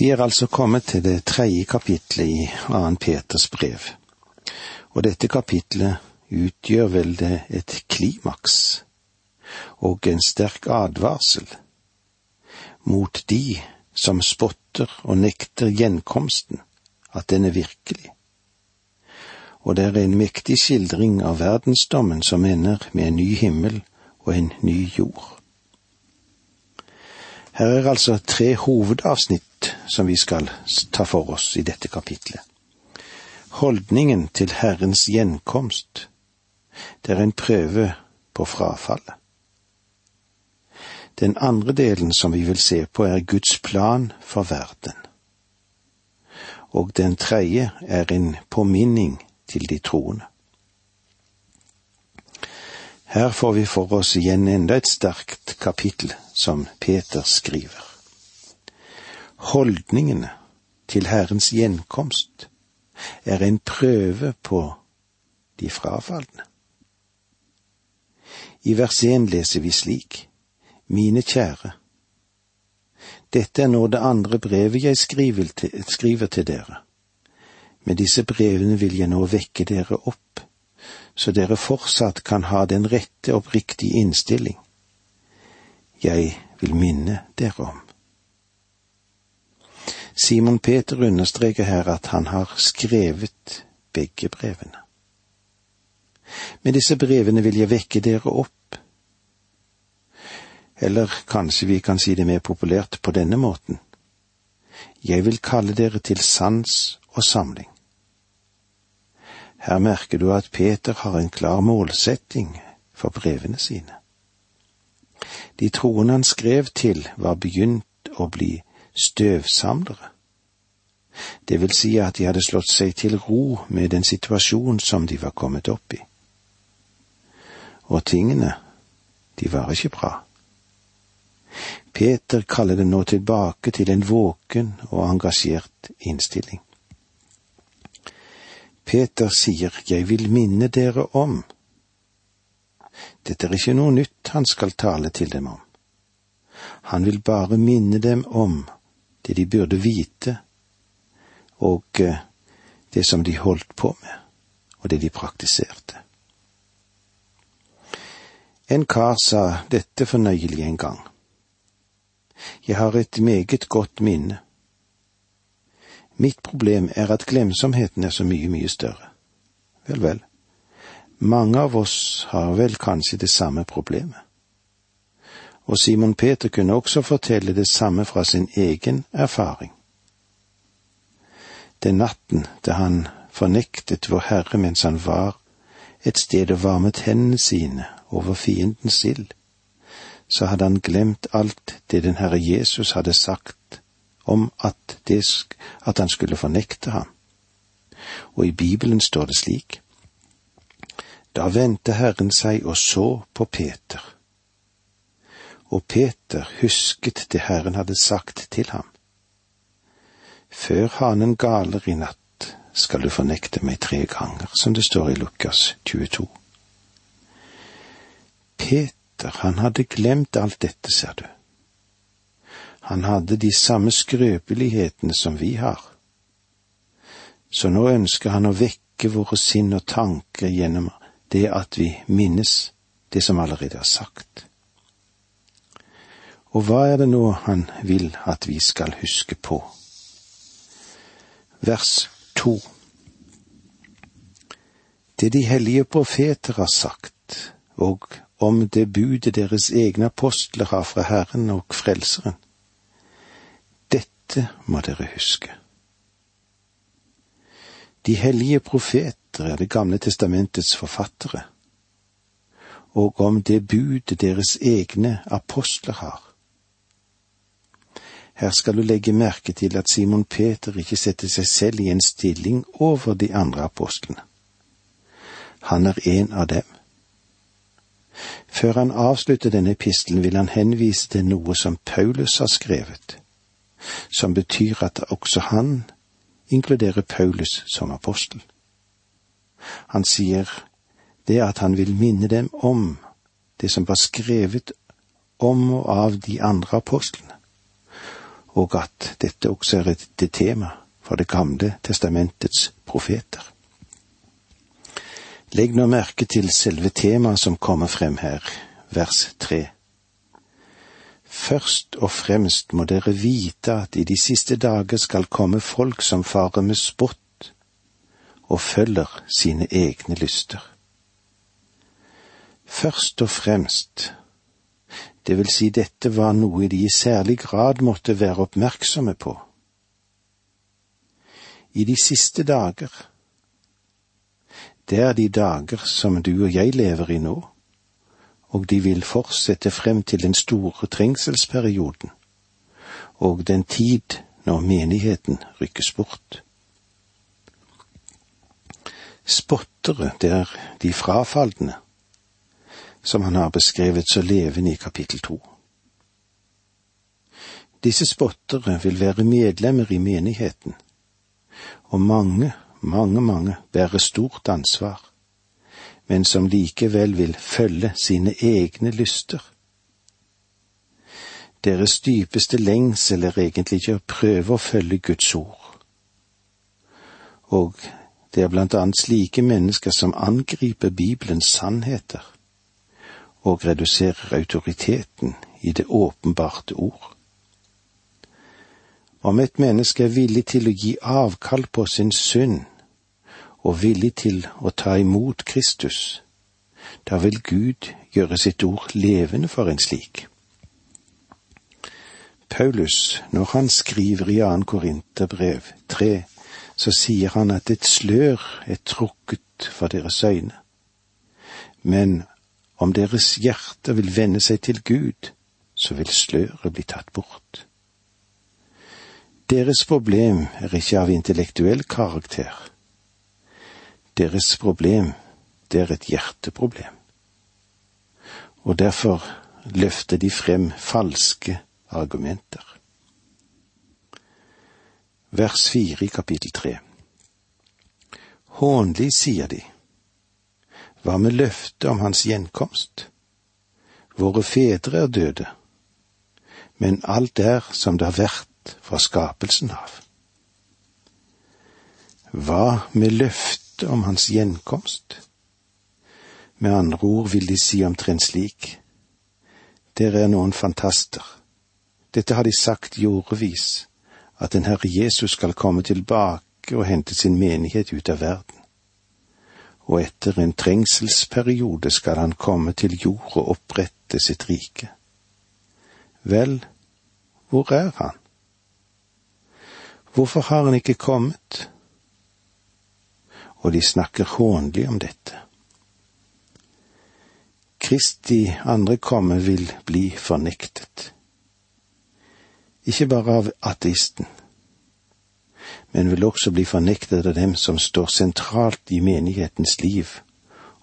Vi er altså kommet til det tredje kapitlet i 2. Peters brev, og dette kapitlet utgjør vel det et klimaks og en sterk advarsel mot de som spotter og nekter gjenkomsten, at den er virkelig. Og det er en mektig skildring av verdensdommen som ender med en ny himmel og en ny jord. Her er altså tre hovedavsnitt som vi skal ta for oss i dette kapitlet. Holdningen til Herrens gjenkomst. Det er en prøve på frafallet. Den andre delen som vi vil se på, er Guds plan for verden. Og den tredje er en påminning til de troende. Her får vi for oss igjen enda et sterkt kapittel som Peter skriver. Holdningene til Herrens gjenkomst er en prøve på de frafalne. I vers 1 leser vi slik, Mine kjære, dette er nå det andre brevet jeg skriver til, skriver til dere. Med disse brevene vil jeg nå vekke dere opp så dere fortsatt kan ha den rette, oppriktige innstilling jeg vil minne dere om. Simon Peter understreker her at han har skrevet begge brevene. Med disse brevene vil jeg vekke dere opp. Eller kanskje vi kan si det mer populært på denne måten. Jeg vil kalle dere til sans og samling. Her merker du at Peter har en klar målsetting for brevene sine. De troende han skrev til, var begynt å bli støvsamlere. Det vil si at de hadde slått seg til ro med den situasjonen som de var kommet opp i. Og tingene, de var ikke bra. Peter kaller det nå tilbake til en våken og engasjert innstilling. Peter sier, Jeg vil minne dere om. Dette er ikke noe nytt han skal tale til dem om. Han vil bare minne dem om det de burde vite, og eh, det som de holdt på med, og det de praktiserte. En kar sa dette fornøyelig en gang. Jeg har et meget godt minne. Mitt problem er at glemsomheten er så mye, mye større. Vel, vel. Mange av oss har vel kanskje det samme problemet. Og Simon Peter kunne også fortelle det samme fra sin egen erfaring. Den natten da han fornektet vår Herre mens han var et sted og varmet hendene sine over fiendens ild, så hadde han glemt alt det den Herre Jesus hadde sagt om at, det, at han skulle fornekte ham. Og i Bibelen står det slik. Da vendte Herren seg og så på Peter. Og Peter husket det Herren hadde sagt til ham. Før hanen galer i natt skal du fornekte meg tre ganger, som det står i Lukas 22. Peter, han hadde glemt alt dette, ser du. Han hadde de samme skrøpelighetene som vi har. Så nå ønsker han å vekke våre sinn og tanker gjennom det at vi minnes det som allerede er sagt. Og hva er det nå han vil at vi skal huske på? Vers to. Det de hellige profeter har sagt, og om det budet deres egne apostler har fra Herren og Frelseren, dette må dere huske. De hellige profeter er Det gamle testamentets forfattere, og om det budet deres egne apostler har. Her skal du legge merke til at Simon Peter ikke setter seg selv i en stilling over de andre apostlene. Han er en av dem. Før han avslutter denne epistelen, vil han henvise til noe som Paulus har skrevet som betyr at også han inkluderer Paulus som apostel. Han sier det at han vil minne dem om det som var skrevet om og av de andre apostlene, og at dette også er et tema for Det gamle testamentets profeter. Legg nå merke til selve temaet som kommer frem her, vers tre. Først og fremst må dere vite at i de siste dager skal komme folk som farer med spott og følger sine egne lyster. Først og fremst, det vil si dette var noe de i særlig grad måtte være oppmerksomme på. I de siste dager, det er de dager som du og jeg lever i nå og de vil fortsette frem til den store trengselsperioden og den tid når menigheten rykkes bort. Spottere, det er de frafalne, som han har beskrevet så levende i kapittel to. Disse spottere vil være medlemmer i menigheten, og mange, mange, mange bærer stort ansvar men som likevel vil følge sine egne lyster. Deres dypeste lengsel er egentlig ikke å prøve å følge Guds ord. Og det er blant annet slike mennesker som angriper Bibelens sannheter og reduserer autoriteten i det åpenbarte ord. Om et menneske er villig til å gi avkall på sin synd og villig til å ta imot Kristus, da vil Gud gjøre sitt ord levende for en slik. Paulus, når han skriver i 2. Korinterbrev 3, så sier han at et slør er trukket for deres øyne. Men om deres hjerter vil vende seg til Gud, så vil sløret bli tatt bort. Deres problem er ikke av intellektuell karakter, deres problem, det er et hjerteproblem. Og derfor løfter de frem falske argumenter. Vers fire i kapittel tre. Hånlig, sier de. Hva med løftet om hans gjenkomst? Våre fedre er døde, men alt er som det har vært fra skapelsen av. Hva med løftet om hans gjenkomst. Med andre ord vil de si omtrent slik. Dere er noen fantaster. Dette har de sagt i årevis, at den Herre Jesus skal komme tilbake og hente sin menighet ut av verden. Og etter en trengselsperiode skal han komme til jord og opprette sitt rike. Vel, hvor er han? Hvorfor har han ikke kommet? og de snakker hånlig om dette. Kristi andre komme vil bli fornektet. Ikke bare av ateisten, men vil også bli fornektet av dem som står sentralt i menighetens liv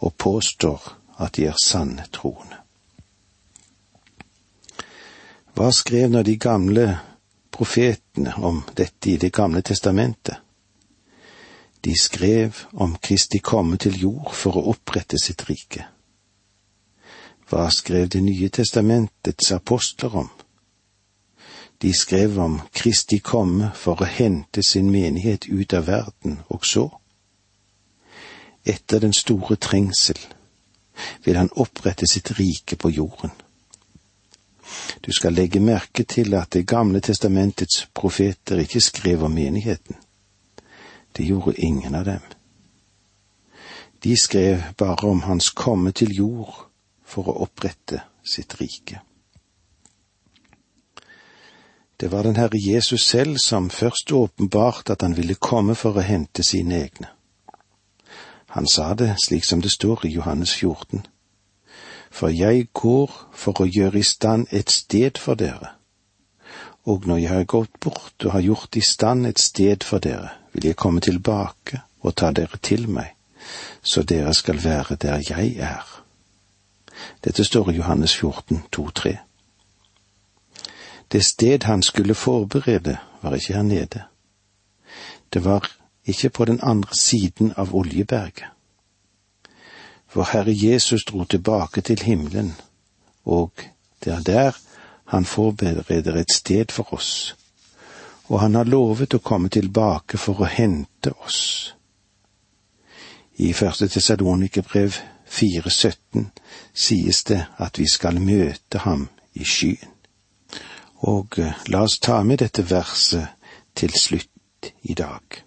og påstår at de er sanne troende. Hva skrev nå de gamle profetene om dette i Det gamle testamentet? De skrev om Kristi komme til jord for å opprette sitt rike. Hva skrev Det nye testamentets apostler om? De skrev om Kristi komme for å hente sin menighet ut av verden, og så, etter den store trengsel, vil han opprette sitt rike på jorden. Du skal legge merke til at Det gamle testamentets profeter ikke skrev om menigheten. Det gjorde ingen av dem. De skrev bare om hans komme til jord for å opprette sitt rike. Det var den Herre Jesus selv som først åpenbarte at han ville komme for å hente sine egne. Han sa det slik som det står i Johannes 14. For jeg går for å gjøre i stand et sted for dere. Og når jeg har gått bort og har gjort i stand et sted for dere, vil jeg komme tilbake og ta dere til meg, så dere skal være der jeg er. Dette står i Johannes 14, 2-3. Det sted han skulle forberede, var ikke her nede. Det var ikke på den andre siden av Oljeberget. For Herre Jesus dro tilbake til himmelen, og det er der han forbereder et sted for oss, og han har lovet å komme tilbake for å hente oss. I første Tessalonikerbrev 4,17 sies det at vi skal møte ham i skyen. Og eh, la oss ta med dette verset til slutt i dag.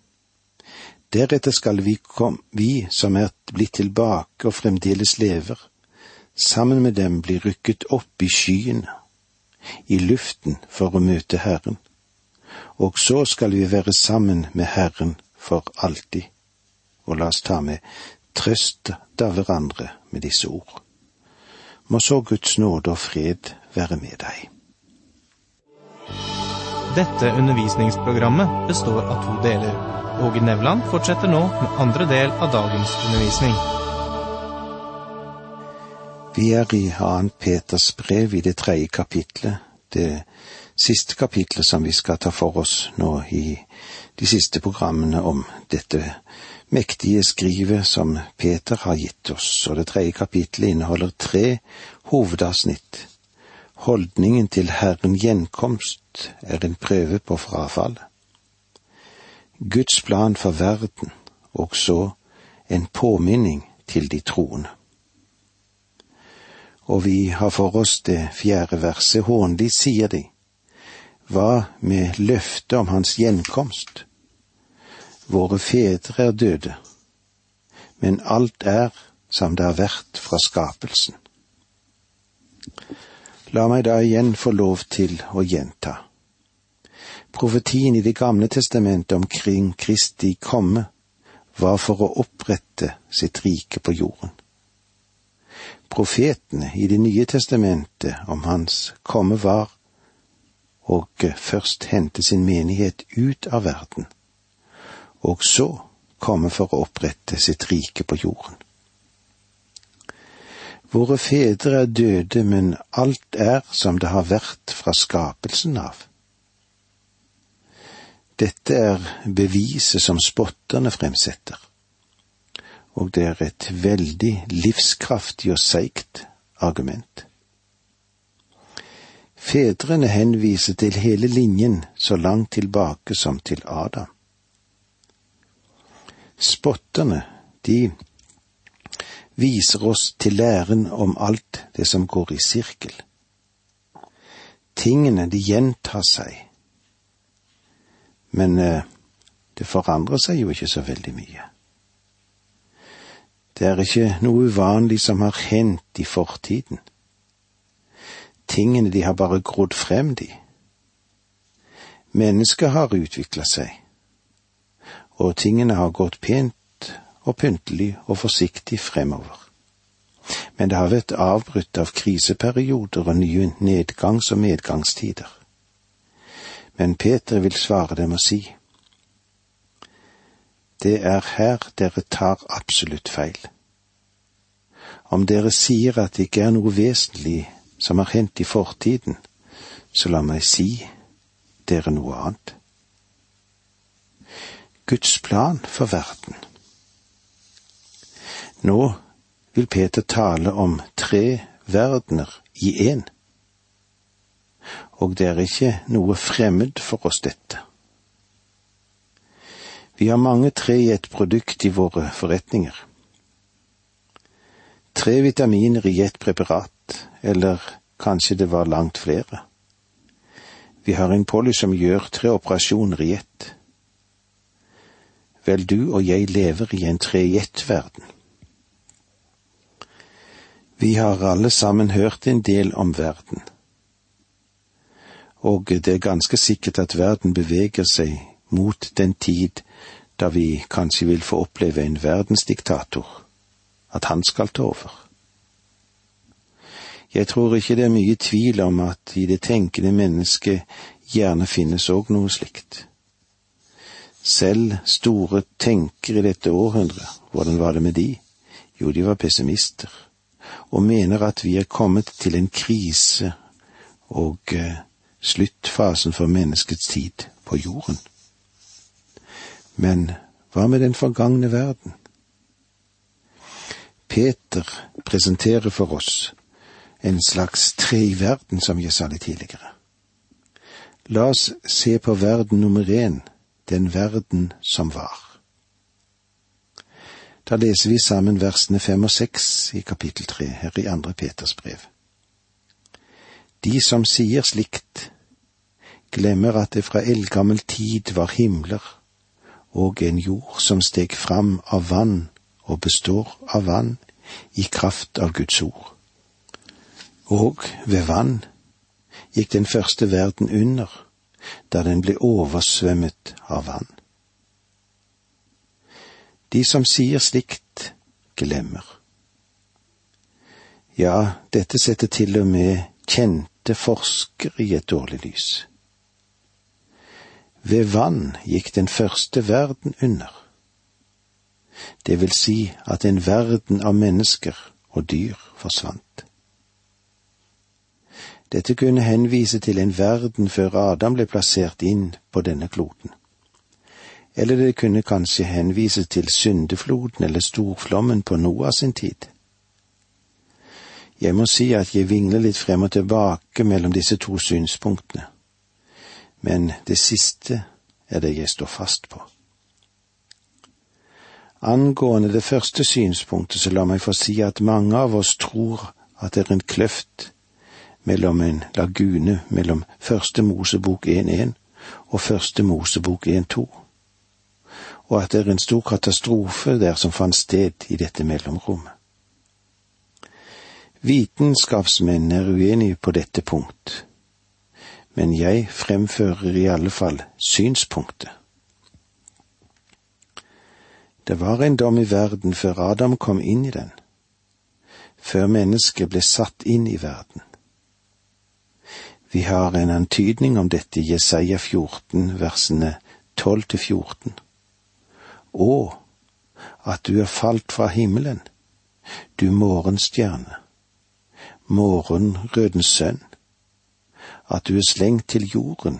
Deretter skal vi, kom, vi som er blitt tilbake og fremdeles lever, sammen med dem bli rykket opp i skyene, i luften for å møte Herren. Og så skal vi være sammen med Herren for alltid. Og la oss ta med trøst av hverandre med disse ord. Må så Guds nåde og fred være med deg. Dette undervisningsprogrammet består av to deler. Åge Nevland fortsetter nå med andre del av dagens undervisning. Vi er i annet Peters brev i det tredje kapitlet, det siste kapitlet som vi skal ta for oss nå i de siste programmene om dette mektige skrivet som Peter har gitt oss, og det tredje kapitlet inneholder tre hovedavsnitt Holdningen til Herren gjenkomst er en prøve på frafallet. Guds plan for verden, og så en påminning til de troende. Og vi har for oss det fjerde verset, hånlig sier de, hva med løftet om hans gjenkomst? Våre fedre er døde, men alt er som det har vært fra skapelsen. La meg da igjen få lov til å gjenta. Profetien i Det gamle testamentet omkring Kristi komme var for å opprette sitt rike på jorden. Profetene i Det nye testamentet om hans komme var og først hente sin menighet ut av verden, og så komme for å opprette sitt rike på jorden. Våre fedre er døde, men alt er som det har vært fra skapelsen av. Dette er beviset som spotterne fremsetter, og det er et veldig livskraftig og seigt argument. Fedrene henviser til hele linjen så langt tilbake som til Adam. Spotterne, de viser oss til læren om alt det som går i sirkel. Tingene, de gjentar seg. Men eh, det forandrer seg jo ikke så veldig mye. Det er ikke noe uvanlig som har hendt i fortiden. Tingene, de har bare grodd frem, de. Mennesket har utvikla seg, og tingene har gått pent og pyntelig og forsiktig fremover. Men det har vært avbrutt av kriseperioder og nye nedgangs- og medgangstider. Men Peter vil svare dem og si, det er her dere tar absolutt feil. Om dere sier at det ikke er noe vesentlig som har hendt i fortiden, så la meg si dere noe annet. Guds plan for verden nå vil Peter tale om tre verdener i én. Og det er ikke noe fremmed for oss, dette. Vi har mange tre i et produkt i våre forretninger. Tre vitaminer i ett preparat, eller kanskje det var langt flere. Vi har en polly som gjør tre operasjoner i ett. Vel, du og jeg lever i en tre i ett-verden. Vi har alle sammen hørt en del om verden. Og det er ganske sikkert at verden beveger seg mot den tid da vi kanskje vil få oppleve en verdensdiktator, at han skal ta over. Jeg tror ikke det er mye tvil om at i det tenkende mennesket gjerne finnes òg noe slikt. Selv store tenkere i dette århundret, hvordan var det med de? Jo, de var pessimister og mener at vi er kommet til en krise og eh, sluttfasen for menneskets tid på jorden. Men hva med den forgangne verden? Peter presenterer for oss en slags tre i verden, som jeg sa litt tidligere. La oss se på verden nummer én, den verden som var. Da leser vi sammen versene fem og seks i kapittel tre her i andre Peters brev. De som sier slikt, glemmer at det fra eldgammel tid var himler og en jord som steg fram av vann og består av vann i kraft av Guds ord. Og ved vann gikk den første verden under, da den ble oversvømmet av vann. De som sier slikt, glemmer. Ja, dette setter til og med kjente forskere i et dårlig lys. Ved vann gikk den første verden under. Det vil si at en verden av mennesker og dyr forsvant. Dette kunne henvise til en verden før Adam ble plassert inn på denne kloden. Eller det kunne kanskje henvise til syndefloden eller storflommen på Noah sin tid. Jeg må si at jeg vingler litt frem og tilbake mellom disse to synspunktene, men det siste er det jeg står fast på. Angående det første synspunktet, så la meg få si at mange av oss tror at det er en kløft mellom en lagune mellom Første Mosebok 1.1 og Første Mosebok 1.2, og at det er en stor katastrofe der som fant sted i dette mellomrommet. Vitenskapsmenn er uenige på dette punkt, men jeg fremfører i alle fall synspunktet. Det var en dom i verden før Adam kom inn i den, før mennesket ble satt inn i verden. Vi har en antydning om dette i Jesaja 14, versene 12 til 14. Og at du er falt fra himmelen, du morgenstjerne, morgenrødens sønn, at du er slengt til jorden,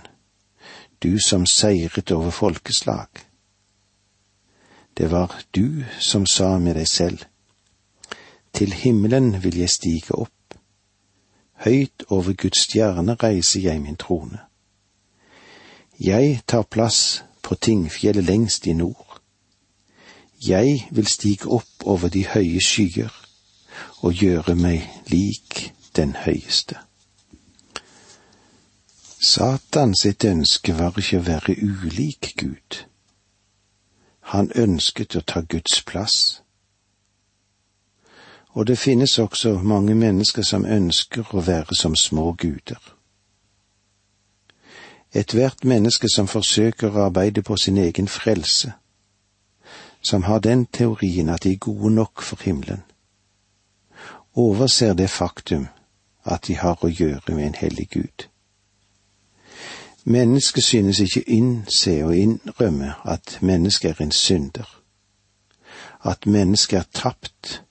du som seiret over folkeslag det var du som sa med deg selv, til himmelen vil jeg stige opp, høyt over Guds stjerne reiser jeg min trone. Jeg tar plass på tingfjellet lengst i nord. Jeg vil stige opp over de høye skyer og gjøre meg lik den høyeste. Satan sitt ønske var ikke å være ulik Gud han ønsket å ta Guds plass. Og det finnes også mange mennesker som ønsker å være som små guder. Ethvert menneske som forsøker å arbeide på sin egen frelse, som har den teorien at de er gode nok for himmelen, overser det faktum at de har å gjøre med en hellig Gud. Mennesket synes ikke innse og innrømme at mennesket er en synder, at mennesket er tapt,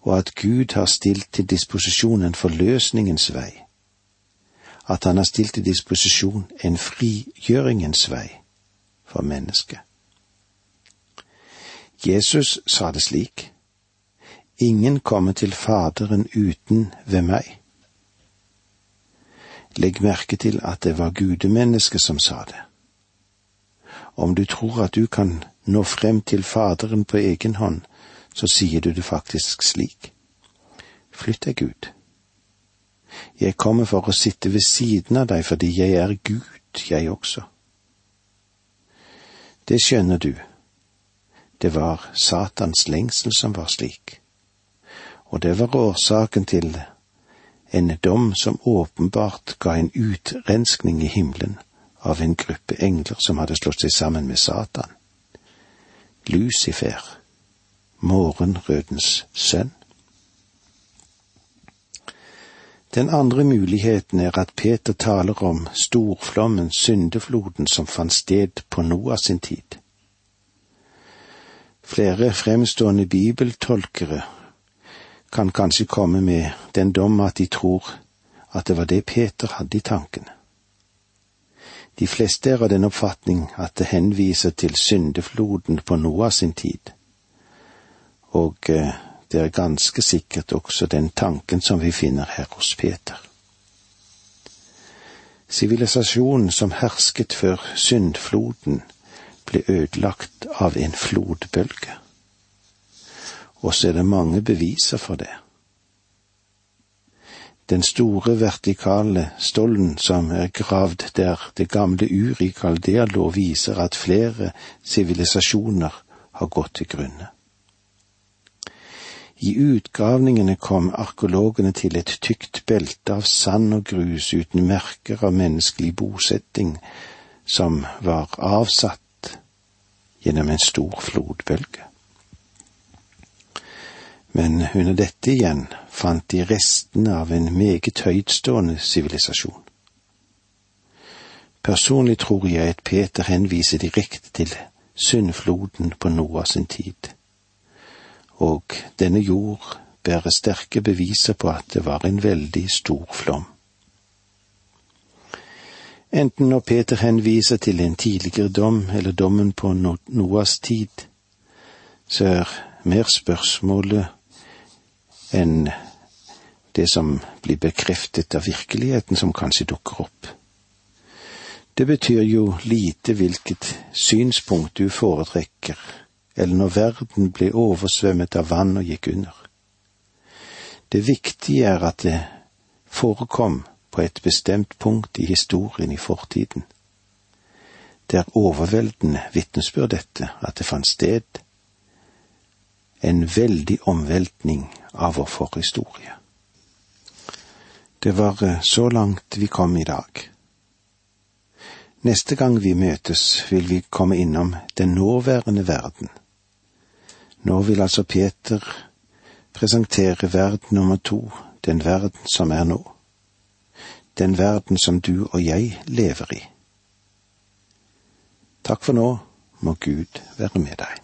og at Gud har stilt til disposisjon en forløsningens vei, at han har stilt til disposisjon en frigjøringens vei for mennesket. Jesus sa det slik, Ingen kommer til Faderen uten ved meg. Legg merke til at det var gudemennesket som sa det. Om du tror at du kan nå frem til Faderen på egen hånd, så sier du det faktisk slik. Flytt deg, Gud. Jeg kommer for å sitte ved siden av deg fordi jeg er Gud, jeg også. Det skjønner du. Det var Satans lengsel som var slik. Og det var årsaken til en dom som åpenbart ga en utrenskning i himmelen av en gruppe engler som hadde slått seg sammen med Satan. Lucifer, morgenrødens sønn. Den andre muligheten er at Peter taler om storflommen, syndefloden, som fant sted på Noah sin tid. Flere fremstående bibeltolkere kan kanskje komme med den dom at de tror at det var det Peter hadde i tankene. De fleste er av den oppfatning at det henviser til syndefloden på Noah sin tid, og eh, det er ganske sikkert også den tanken som vi finner her hos Peter. Sivilisasjonen som hersket før syndfloden, ble ødelagt av en flodbølge. Og så er det mange beviser for det. Den store vertikale stollen som er gravd der det gamle Ur i Kaldea lå, viser at flere sivilisasjoner har gått til grunne. I utgravningene kom arkeologene til et tykt belte av sand og grus uten merker av menneskelig bosetting som var avsatt gjennom en stor flodbølge. Men under dette igjen fant de restene av en meget høytstående sivilisasjon. Personlig tror jeg at Peter henviser direkte til syndfloden på Noah sin tid, og denne jord bærer sterke beviser på at det var en veldig stor flom. Enten når Peter henviser til en tidligere dom eller dommen på Noahs tid, så er mer spørsmålet enn det som blir bekreftet av virkeligheten som kanskje dukker opp. Det betyr jo lite hvilket synspunkt du foretrekker, eller når verden ble oversvømmet av vann og gikk under. Det viktige er at det forekom på et bestemt punkt i historien i fortiden. Det er overveldende vitnesbyrd dette, at det fant sted en veldig omveltning av vår forhistorie. Det var eh, så langt vi kom i dag. Neste gang vi møtes, vil vi komme innom den nåværende verden. Nå vil altså Peter presentere verden nummer to, den verden som er nå. Den verden som du og jeg lever i. Takk for nå, må Gud være med deg.